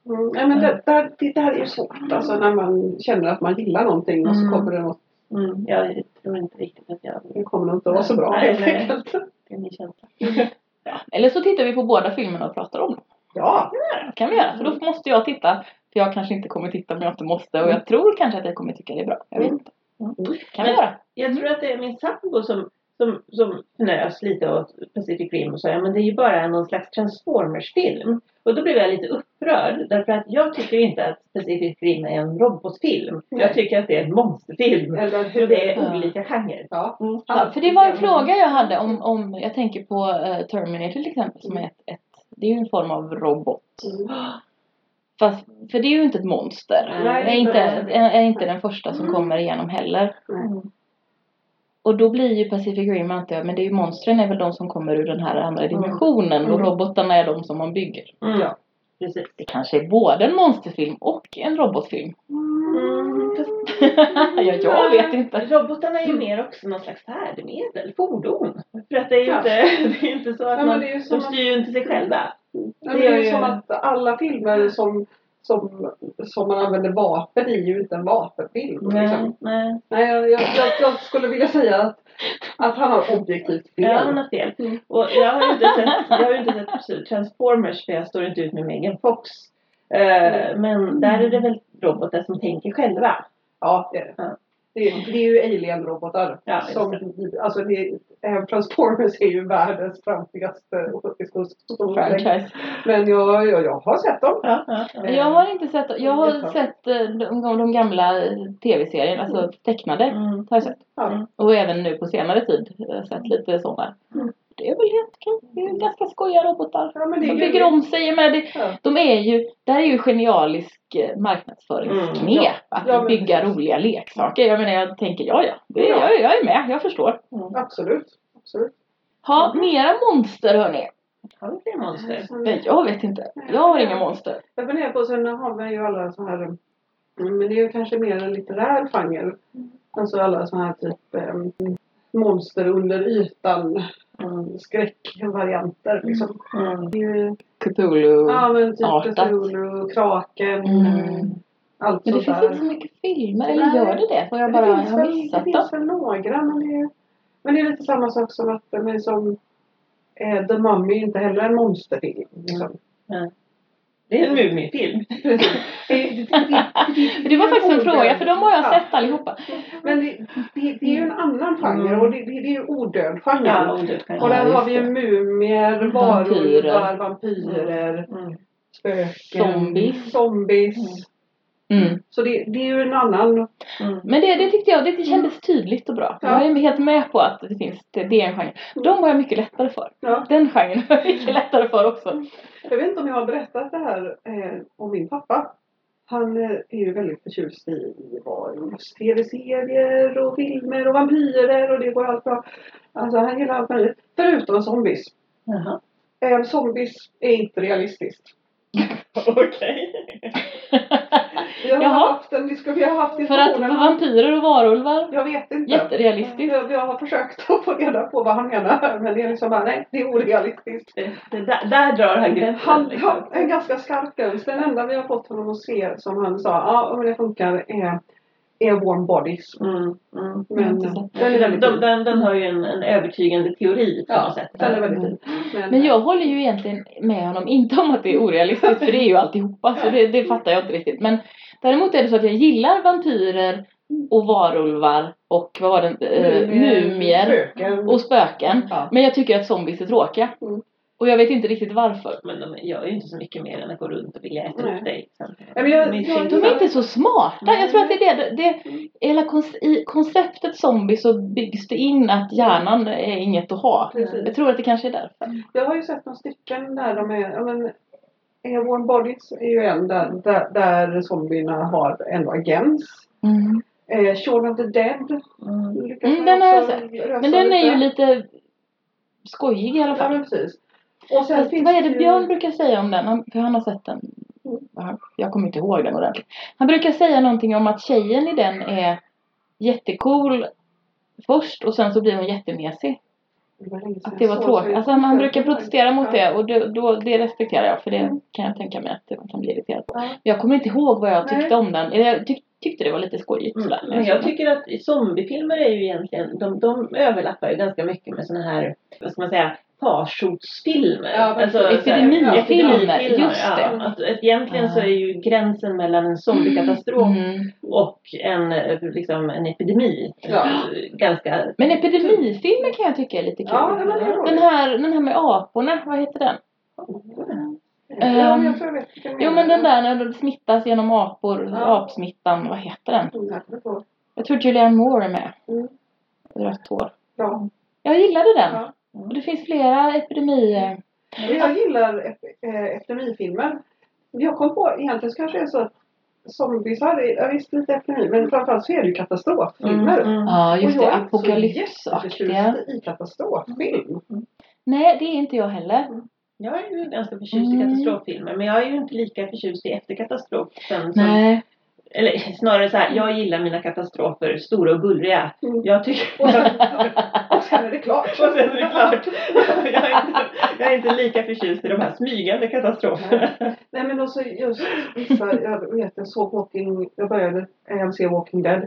Mm. Nej, men det, där, det där är svårt. Alltså när man känner att man gillar någonting och så Mm. kommer det något. Mm, jag tror inte riktigt att jag... Det kommer inte att vara så bra Nej, helt enkelt. Det är min känsla. ja. Eller så tittar vi på båda filmerna och pratar om dem. Ja. Det kan vi göra. För då måste jag titta. För jag kanske inte kommer titta om jag inte måste. Och jag tror kanske att jag kommer tycka det är bra. Jag vet inte. Mm. kan vi Men- göra. Jag tror att det är min sambo som, som, som fnös lite åt Pacific Rim och sa ja men det är ju bara någon slags Transformers-film. Och då blev jag lite upprörd därför att jag tycker inte att Pacific Rim är en robotfilm. Nej. Jag tycker att det är en monsterfilm. Eller Så det är Ja. olika genrer. Ja. Mm. Ja, för det var en fråga jag hade om, om jag tänker på eh, Terminator till exempel som är ett, ett det är ju en form av robot. Mm. Fast, för det är ju inte ett monster. Nej, är, det är inte, är, är inte den första som kommer igenom heller. Nej. Och då blir ju Pacific Rim antar jag, men det är ju monstren är väl de som kommer ur den här andra dimensionen och Mm. robotarna är de som man bygger. Mm. Ja. Precis. Det kanske är både en monsterfilm och en robotfilm. Mm. ja, jag vet inte. Robotarna är ju mer också någon slags färdmedel, fordon. För att det är ju Ja. inte, det är inte så att Ja, man, det är ju de styr ju inte sig själva. Ja, Det det är ju ju- som att alla filmer som, som, som man använder vapen i är ju inte en vapenfilm. Nej, Liksom. nej. Nej, jag, jag, jag, skulle vilja säga att, att han har objektivt fel. Ja, han har fel. Mm. Och jag har ju inte sett, jag har inte sett Transformers för jag står inte ut med Megan Fox. Eh, men där är det väl robotar som tänker själva. Ja, det är det. Ja. Det är, det är ju alien-robotar. Ja, som, alltså det, eh, Transformers är ju världens stort. Franchise. Men jag, jag, jag har sett dem. Ja, ja, ja. Jag har inte sett, jag har sett eh, de, de gamla eh, tv-serierna, alltså tecknade. Mm. Har jag sett. Ja. Och även nu på senare tid har jag sett lite sådana. Mm. Det är väl helt. Det är ganska skojiga robotar. Ja, men det De bygger om sig med det. Ja. De är ju, det här är ju genialisk eh, marknadsföringsknep. Mm, ja. Att Ja, men bygga roliga leksaker. Jag menar jag tänker ja ja. Det, Ja. Jag, jag är med, jag förstår. Absolut. Absolut. Ha Mm. mera monster hörni. Har vi fler monster? Nej, Jag vet inte. Jag har inga monster. Jag funderar på, sen har man ju alla så här, mm, men det är ju kanske mer en litterär genre. Alltså alla så här typ um, monster under ytan, um, skräckvarianter liksom. Mm. Det är ju, Cthulhu. ja men typ artat. Cthulhu, Kraken, Mm. allt Men det finns där. inte så mycket filmer. Eller gör det det? Har jag det bara finns, har väl, det missat finns väl några men det, är, men det är lite samma sak som att men som eh, The Mummy är inte heller en monsterfilm. Liksom. Det är en Mumifilm. Det, var faktiskt en fråga för de har jag Ja. sett allihopa. Men det, det, det är ju en annan genre Mm. och det, det, det är ju odöd genre. Ja, ordet kan och där har vi ju mumier, Vampyrer. varulvar, vampyrer, Mm. spöken, Zombies. zombies. Mm. Så det, det är ju en annan. Mm. Men det, det tyckte jag, det kändes tydligt och bra. Ja. Jag är helt med på att det finns, det, det är en genre. De var jag mycket lättare för. Ja. Den genren var jag mycket lättare för också. Jag vet inte om jag har berättat det här eh, om min pappa. Han eh, är ju väldigt förtjust i tv-serier och filmer och vampyrer och det går allt bra. Alltså han gillar allt möjligt. Förutom zombies. Jaha. Eh, zombies är inte realistiskt. Okej. Vi har Jaha. haft en diskussion, vi har haft För att för vampyrer och varulvar, Jag vet inte. jätterealistiskt. Jag, jag har försökt att få reda på vad han menar men det är liksom bara nej, det är orealistiskt. Det, det, där, där drar han gränsen. Han liksom. har en ganska skarp gräns. Den enda vi har fått honom att se som han sa, ja men det funkar, är, är warm bodies. Mm, mm. Men den Den, den, den, har ju en, en övertygande teori på Ja, något sätt. den är väldigt fin. Men, Men jag håller ju egentligen med honom, inte om att det är orealistiskt för det är ju alltihopa så det, det fattar jag inte riktigt. Men däremot är det så att jag gillar vampyrer och varulvar och vad var det, eh, mumier Spöken. och spöken. Ja. Men jag tycker att zombies är tråkiga. Mm. Och jag vet inte riktigt varför. Men de gör ju inte så mycket mer än att gå runt och vilja äta Nej. upp dig. Så. Ja, men jag- De är jag- inte- De är inte så smarta. Jag tror att det är det. det hela konce- I konceptet zombie så byggs det in att hjärnan är inget att ha. Precis. Jag tror att det kanske är därför. Jag har ju sett några stycken där de är, men eh, Warm Bodies är ju en där, där, där zombierna har ändå agens. Mm. Eh, Shaun of the Dead. Mm. Mm, den har jag sett. Men den är ju lite. skojig i alla Ja fall. men precis. Och sen Fast finns vad är det ju- Björn brukar säga om den? Han, för han har sett den. Ja, Jag kommer inte ihåg den ordentligt. Han brukar säga någonting om att tjejen i den är jättecool först och sen så blir hon jättemesig. Det var länge sedan Att det var jag såg, så tråkigt. Alltså tyckte brukar protestera mot det och det, då, det respekterar jag för det kan jag tänka mig att det kan bli irriterad på. Ja. Jag kommer inte ihåg vad jag Nej. tyckte om den. Jag tyck, tyckte det var lite skojigt sådär. Mm. Men jag tycker att zombiefilmer är ju egentligen, de, de överlappar ju ganska mycket med såna här, vad ska man säga, farsotsfilmer. Ja, men så här- epidemifilmer, epidemifilmer, just ja. det. Att, att egentligen Ja. så är ju gränsen mellan en zombiekatastrof Mm. och en, liksom, en epidemi Ja. ganska... Men epidemifilmer kan jag tycka är lite kul. Ja, men det är den, här, den här med aporna, vad heter den? Ja, men Ehm, jag tror jag vet vilken Jo men den där när de smittas genom apor, Ja. apsmittan, vad heter den? Mm, jag. Jag tror Julianne Moore är med. Mm. Rött hår. Ja. Jag gillade den. Ja. Och det finns flera epidemier. Jag gillar ep- eh, epidemifilmer. Jag kom på, egentligen så kanske det är så att zombiesar, är- ja visst lite epidemi, men framförallt så är det ju katastroffilmer. Mm, mm. Ja just Och jag det, är inte apokalypsaktiga. i katastroffilm. Nej det är inte jag heller. Jag är ju ganska förtjust i Mm. katastroffilmer men jag är ju inte lika förtjust i efterkatastrofen som Nej. Eller snarare så här, jag gillar mina katastrofer stora och bullriga. Mm. Jag tycker... Och sen, och sen är det klart. Och sen är det klart. Jag är, inte, jag är inte lika förtjust i de här smygande katastroferna. Nej men också just vissa, jag vet jag såg Walking, jag började se Walking Dead.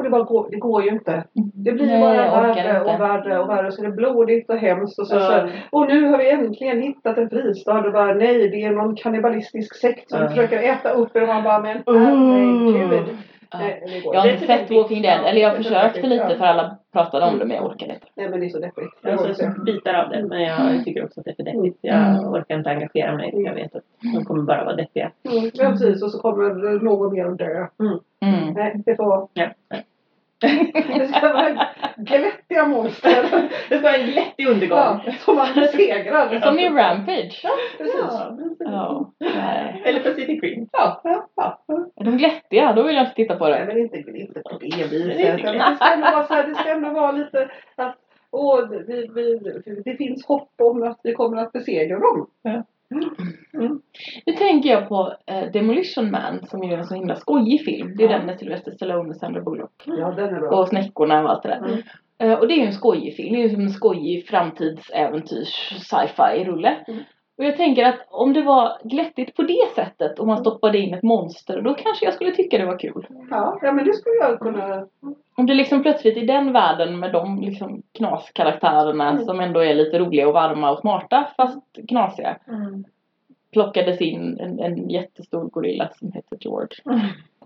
Och det bara går, det går ju inte. Det blir Nej, bara värre och värre och värre. Så det är blodigt och hemskt. Och, så, Ja. så, och nu har vi äntligen hittat en fristad. Och bara nej, det är någon kannibalistisk sekt som Ja. försöker äta upp er. Och man bara men Uh. herregud. Ja. Nej, Jag har inte. sett Walking Dead, eller jag försökte lite ja. för alla pratade om det men jag orkade inte. Nej men det är så deppigt. Jag har sett bitar av det men jag tycker också att det är för deppigt. Jag Mm. orkar inte engagera mig för jag vet att de kommer bara vara deppiga. Mm, ja precis och så kommer någon mer att dö. Mm. Nej, det får vara Ja. Det ska vara glättiga monster. Det ska vara en glättig undergång. Ja, som man besegrar. Som i Rampage. Precis. Ja, precis. Ja. Nej. Eller Pacific Rim. Ja, ja, ja. Är de glättiga? Då vill jag inte titta på Nej, det. men inte, inte på det viset. Det ska ändå vara så här, det ska ändå vara lite att åh, vi, vi, det finns hopp om att vi kommer att besegra dem. Nu tänker jag på eh, Demolition Man som ju är en så himla skojig film. Det är den med Sylvester Stallone och Sandra Bullock. Ja, den är bra. Och snäckorna och allt det där. Mm. Eh, och det är ju en skojig film. Det är ju som en skojig framtidsäventyrs sci-fi rulle. Mm. Och jag tänker att om det var glättigt på det sättet och man stoppade in ett monster då kanske jag skulle tycka det var kul. Ja, ja, men det skulle jag kunna. Om det liksom plötsligt i den världen med de liksom knaskaraktärerna Mm. som ändå är lite roliga och varma och smarta fast knasiga Mm. plockades in en, en jättestor gorilla som heter George.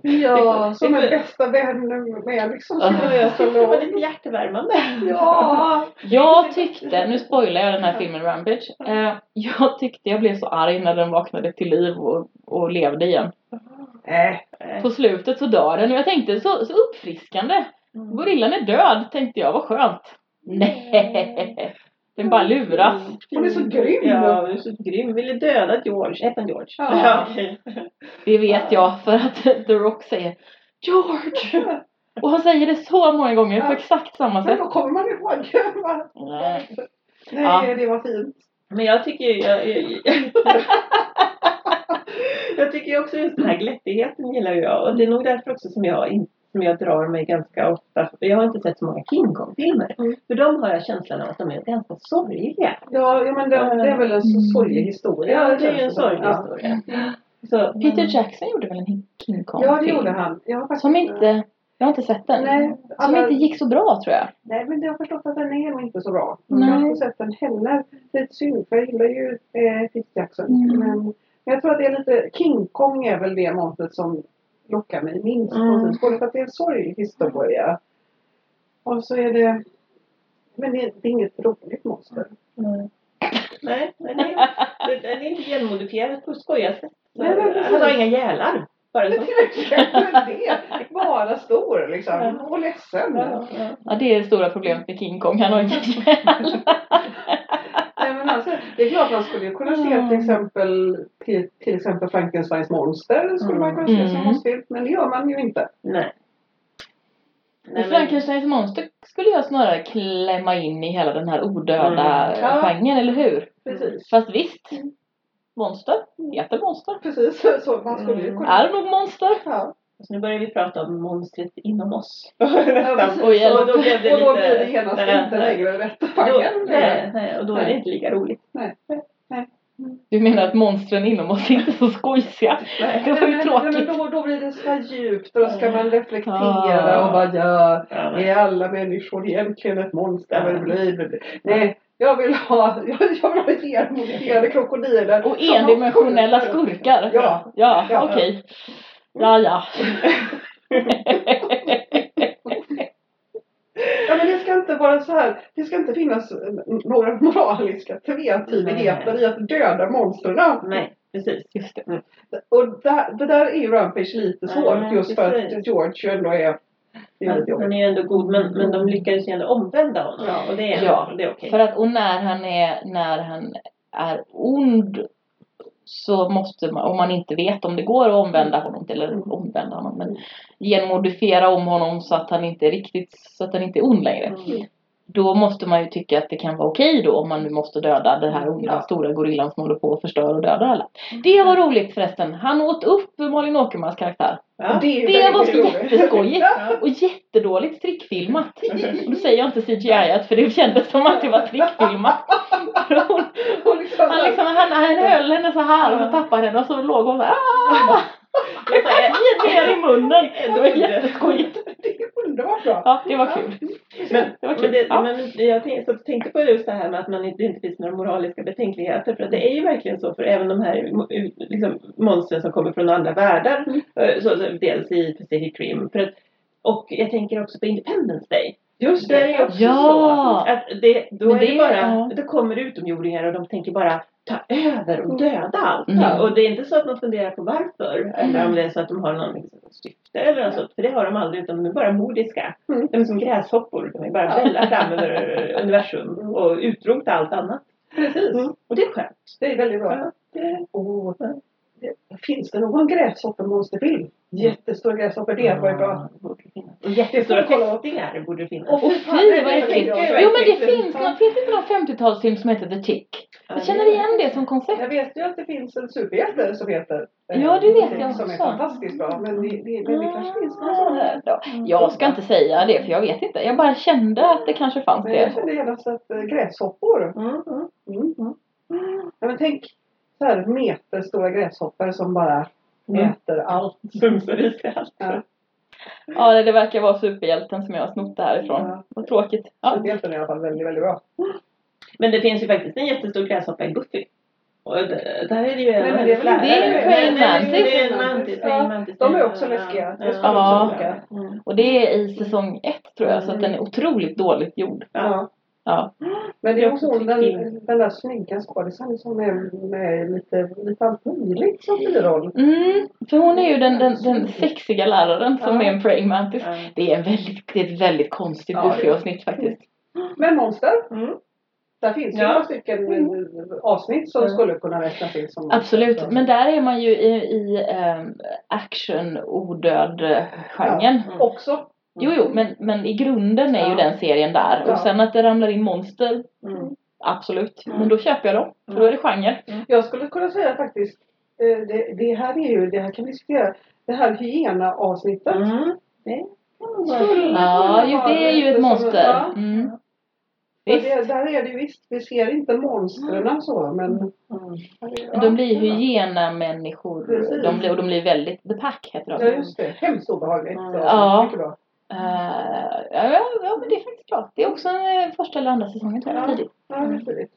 Ja, som en bästa vän med liksom. Ja, Ja, jag tyckte det var lite hjärtevärmande. Ja. Jag tyckte, nu spoilar jag den här filmen Rampage. Eh, jag tyckte jag blev så arg när den vaknade till liv och, och levde igen. Äh, På slutet så dör den och jag tänkte så, så uppfriskande. Gorillan är död tänkte jag, vad skönt. Nej, den bara luras. hon är så grym. Ja, hon är så grym. Ville döda George. Hette han George? Ja. okej. Det vet jag för att The Rock säger George! Och han säger det så många gånger på Ja. exakt samma Men sätt. då kommer man ihåg. Nej. Nej, Ja. det var fint. Men jag tycker ju... Jag, jag, jag tycker också just den här glättigheten gillar jag. Och det är nog därför också som jag, in, som jag drar mig ganska ofta. Jag har inte sett så många King Kong-filmer. Mm. För de har jag känslan av att de är ganska sorgliga. Ja, ja men det, det är väl en så sorglig historia. Ja, det är ju en det sorglig Ja. historia. Så, Peter Jackson gjorde väl en King Kong Ja, det gjorde han. Jag har faktiskt, Som inte, jag har inte sett den. Nej, Som alla- inte gick så bra tror jag. Nej, men jag har förstått att den är nog inte så bra. Nej. Jag har inte sett den heller. Lite synd, för jag gillar ju eh, Peter Jackson. Mm. Men, men jag tror att det är lite... King Kong är väl det monstret som lockar mig minst. Mm. något vis. Både för att det är en sorglig historia. Och så är det... Men det är, det är inget roligt monster. Nej. Nej, den är, den är inte genmodifierad på ett skojigt sätt. Han har inga gälar. Bara Det så. Bara stor liksom. Och ledsen. Ja, ja. Ja, det är det stora problemet med King Kong. Han har inga hjärnor. Nej, men alltså, det är klart man skulle kunna se Mm. till exempel till, till exempel Frankensteins monster skulle man kunna se som Mm. monsterfilm. Men det gör man ju inte. Nej. Men Nej, Frankensteins monster skulle jag snarare klämma in i hela den här odöda Mm. Ja. genren, eller hur? Precis. Fast visst, monster heter monster. Precis. Så man skulle ju Mm. kunna. Är nog monster. Ja. Så nu börjar vi prata om monstret inom oss. Och då blev det och då blir det genast Nej, inte nej. längre rätt Då, genren. nej, nej, och då är det inte lika roligt. Nej. Du menar att monstren inom oss inte är så skojsiga? Nej. Det var Nej, ju men, nej, men tråkigt. då, då blir det så här djupt och då ska man reflektera och bara ja, är alla människor egentligen ett monster? Ja. Ja. Bli, bli, bli. Nej, jag vill ha, jag, jag vill ha genmodifierade krokodiler. Och endimensionella skurkar? Ja. Ja, Ja. okej. Ja, ja. Ja men det ska inte vara så här. Det ska inte finnas några moraliska tvetydigheter Nej. i att döda monstren. Nej, precis. Just det. Och där, det där är ju Rampage lite svårt Ja, just för precis. att George ju ändå är... Det Han, han är ju ändå god men, men de lyckades ju ändå omvända honom. Ja. Och det är, Ja, det är okej. För att, och när han är, när han är ond så måste man, om man inte vet om det går att omvända honom, eller omvända honom, men genmodifiera om honom så att han inte är riktigt, så att han inte är ond längre. Mm då måste man ju tycka att det kan vara okej då om man nu måste döda den här unga Ja. stora gorillan som håller på och förstör och dödar alla. Det var roligt förresten. Han åt upp Malin Åkermans karaktär. Ja. Det, Det var jätteskojigt. Ja. Och jättedåligt trickfilmat. Och då säger jag inte CGI för det kändes som att det var trickfilmat. Hon- Och liksom, Han, liksom, han, han höll henne så här och så tappade henne och så låg hon så här. Jag sa, Ner i munnen. Det var jätteskojigt. det är underbart bra. Ja, det var kul. Men, Det var men, kul. det, Ja. men jag tänkte, tänkte på just det här med att man inte, inte finns några moraliska betänkligheter. För att det är ju verkligen så för även de här liksom, monstren som kommer från andra världar. Eh, så, dels i Pacific Rim. För att, och jag tänker också på Independence Day. Just Det är ju också Ja. så att det, då, Men är det- det bara, ja. då kommer utomjordingar och de tänker bara ta över och döda allt. Mm. Och det är inte så att man funderar på varför. Eller om det är så att de har någon liksom, syfte eller något sånt. För det har de aldrig utan de är bara modiska. Mm. De är som gräshoppor. De är bara välla fram över universum och utrota allt annat. Precis. Mm. Och det är skönt. Det är väldigt bra. Ja, det, det, finns det någon gräshoppemonsterfilm? Jättestora gräshoppor, det var ju bra. det. Och jättestora Det fästingar borde det finnas. Och Och fy vad det äckligt. Jo men det finns, någon, finns det inte någon 50-talsfilm som heter The Tick? Ja, Jag känner igen det som koncept. Jag vet ju att det finns en superhjälte som heter eh, Ja, det vet jag Som är också. fantastiskt bra. Men det, det, men det kanske finns någon sån här. Ja, Jag ska inte säga det för jag vet inte. Jag bara kände att det kanske fanns Men jag det. kände genast att äh, gräshoppor. Mm, mm. Mm. Ja, men tänk så här meterstora gräshoppor som bara Mm. äter allt. Bumsar i sig allt. Ja. Ja, det- det verkar vara superhjälten som jag har snott det härifrån. Ja. Vad tråkigt. Ja. Superhjälten är i alla fall väldigt, väldigt bra. Men det finns ju faktiskt en jättestor gräshoppa i Buffy. Och det, där är det ju en Nej, men det är väl- det är ju praying mantis. En mantis. Ja, de är också läskiga. Det ska de också funka. Mm. Och det är i säsong ett tror jag, så att den är otroligt dåligt gjord. Ja. Ja. Men det är också hon, den, den där snygga skådisen som är med lite, lite allt möjligt som biroll. Mm, för hon är ju den, den, den sexiga läraren som Ja. är en praying mantis. Ja. Det är, en väldigt, det är ett väldigt konstigt Ja, Buffy-avsnitt faktiskt. Men Monster, Mm. där finns ju Ja. några stycken eh, avsnitt som Ja. skulle kunna räknas in som Absolut, men där är man ju i, i um, action odöd genren. Mm. Också. Jo, jo, men, men i grunden är ju Ja. den serien där. Ja. Och sen att det ramlar in monster, Mm. absolut. Mm. Men då köper jag dem, för då är det genre. Jag skulle kunna säga faktiskt, eh, det, det här är ju, det här kan vi diskutera, det här hyena-avsnittet. Mm. Det Skulle-. Ja, just det är ju ett monster. Ja. Mm. Det, där är det ju visst, vi ser inte monstren så men... Mm. Men de blir hyena-människor. De blir, och de blir väldigt, the pack heter de. Ja just det, hemskt obehagligt. Mm. Ja. Eh, ja, ja, ja, men det är faktiskt bra. Det är också eh, första eller andra säsongen tror jag. Ja. tidigt. Ja, tidigt.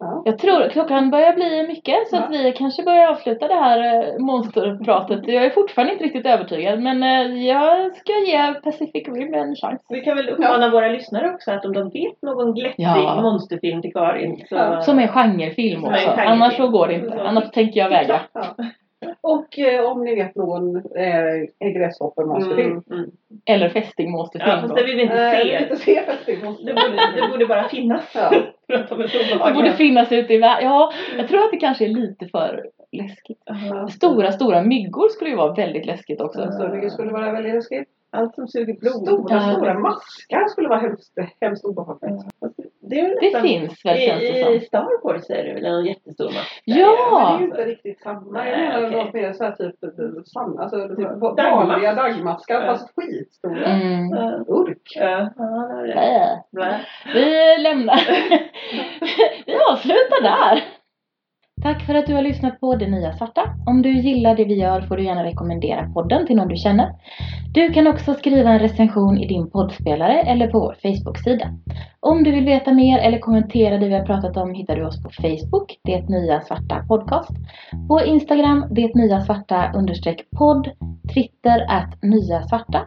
Ja. Jag tror klockan börjar bli mycket så Ja. att vi kanske börjar avsluta det här eh, monsterpratet. Jag är fortfarande inte riktigt övertygad men jag ska ge Pacific Rim en chans. Vi kan väl uppmana våra lyssnare också att om de vet någon glättig Ja. monsterfilm till Karin så... Ja, Som är genrefilm Som är också. genrefilm. Annars så går det inte. Annars tänker jag väga. Och eh, om ni vet någon eh, gräshopper-monsterfilm. Mm, mm. Eller fästingmonsterfilm Ja, fast det vill vi inte Eh, se. inte se. Det borde, det borde bara finnas. Ja. Det borde finnas ute i världen. Ja, jag tror att det kanske är lite för läskigt. Ja. Stora, stora myggor skulle ju vara väldigt läskigt också. Så det skulle vara väldigt läskigt. Allt som suger blod. Stora, stora maskar skulle vara hemskt, hemskt obehagligt. Det, är Det finns väl känns det I, som. I Star Wars är det väl en jättestor mask? Men det är Ja! ju inte riktigt samma. Nej, Jag menar något mer såhär typ, eh, samma, alltså, typ Dagmask. vanliga dagmaskar Ja. fast skitstora. Mm. Ja. Urk. Ja, ja, det. Äh. Blä. Vi lämnar. Vi avslutar där. Tack för att du har lyssnat på Det Nya Svarta. Om du gillar det vi gör får du gärna rekommendera podden till någon du känner. Du kan också skriva en recension i din poddspelare eller på vår Facebook-sida. Om du vill veta mer eller kommentera det vi har pratat om hittar du oss på Facebook, Det Nya Svarta Podcast. På Instagram, Det Nya Svarta understreck podd, Twitter att Nya Svarta